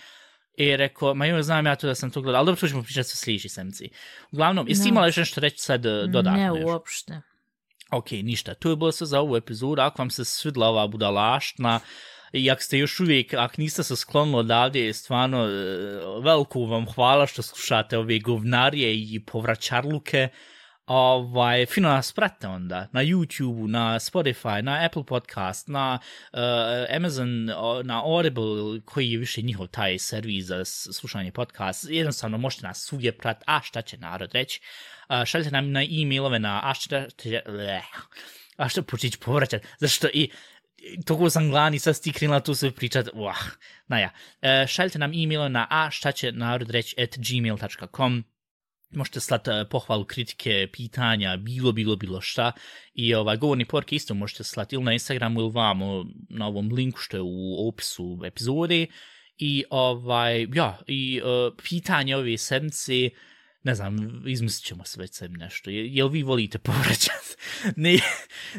i rekao, ma jo, znam ja to da sam to gledala, ali dobro, to ćemo pričati sa sljedeći semci. Uglavnom, jesi no. imala još nešto reći sad eh, dodatno? Ne, uopšte. Ok, ništa, to je bilo sve za ovu epizodu, ako vam se svidla ova budalaštna, i ako ste još uvijek, ako niste se sklonili odavde, stvarno, e, veliko vam hvala što slušate ove govnarije i povraćarluke. Ovaj, fino nas pratite onda na YouTube, na Spotify, na Apple Podcast, na uh, Amazon, na Audible, koji je više njihov taj servis za slušanje podcast. Jednostavno možete nas svugdje prat, a šta će narod reći. Uh, šaljite nam na e-mailove na a šta će... A što početi povraćati? Zašto i toliko sam glavni, sad sti tu sve pričat, uah, naja. E, šaljite nam e-mail na a šta će narod reći at gmail.com, možete slati e, pohvalu, kritike, pitanja, bilo, bilo, bilo šta. I ovaj, govorni porke isto možete slati ili na Instagramu ili vamo na ovom linku što je u opisu epizode. I ovaj, ja, i uh, pitanje ove sedmice, ne znam, izmislit ćemo sve nešto. Je, jel vi volite povraćat? ne,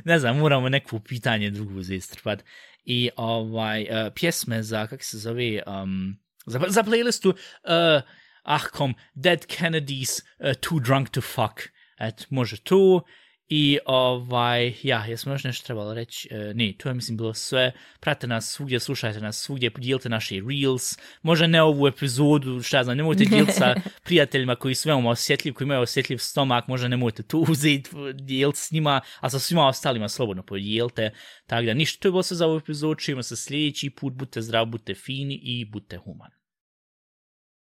ne znam, moramo neko pitanje drugu zistrpat. I ovaj, uh, pjesme za, kak se zove, um, za, za playlistu, e, uh, ah kom, Dead Kennedys, uh, Too Drunk to Fuck. Et, može to. I ovaj, ja, jesmo još nešto trebalo reći? E, ne, to je mislim bilo sve. Pratite nas svugdje, slušajte nas svugdje, podijelite naše reels. Možda ne ovu epizodu, šta znam, nemojte dijeliti sa prijateljima koji su veoma osjetljivi, koji imaju osjetljiv stomak, možda nemojte tu uzeti, dijeliti s njima, a sa svima ostalima slobodno podijelite. Tako da, ništa, to je bilo sve za ovu epizodu, čujemo se sljedeći put, budite zdravi, budite fini i budite humani.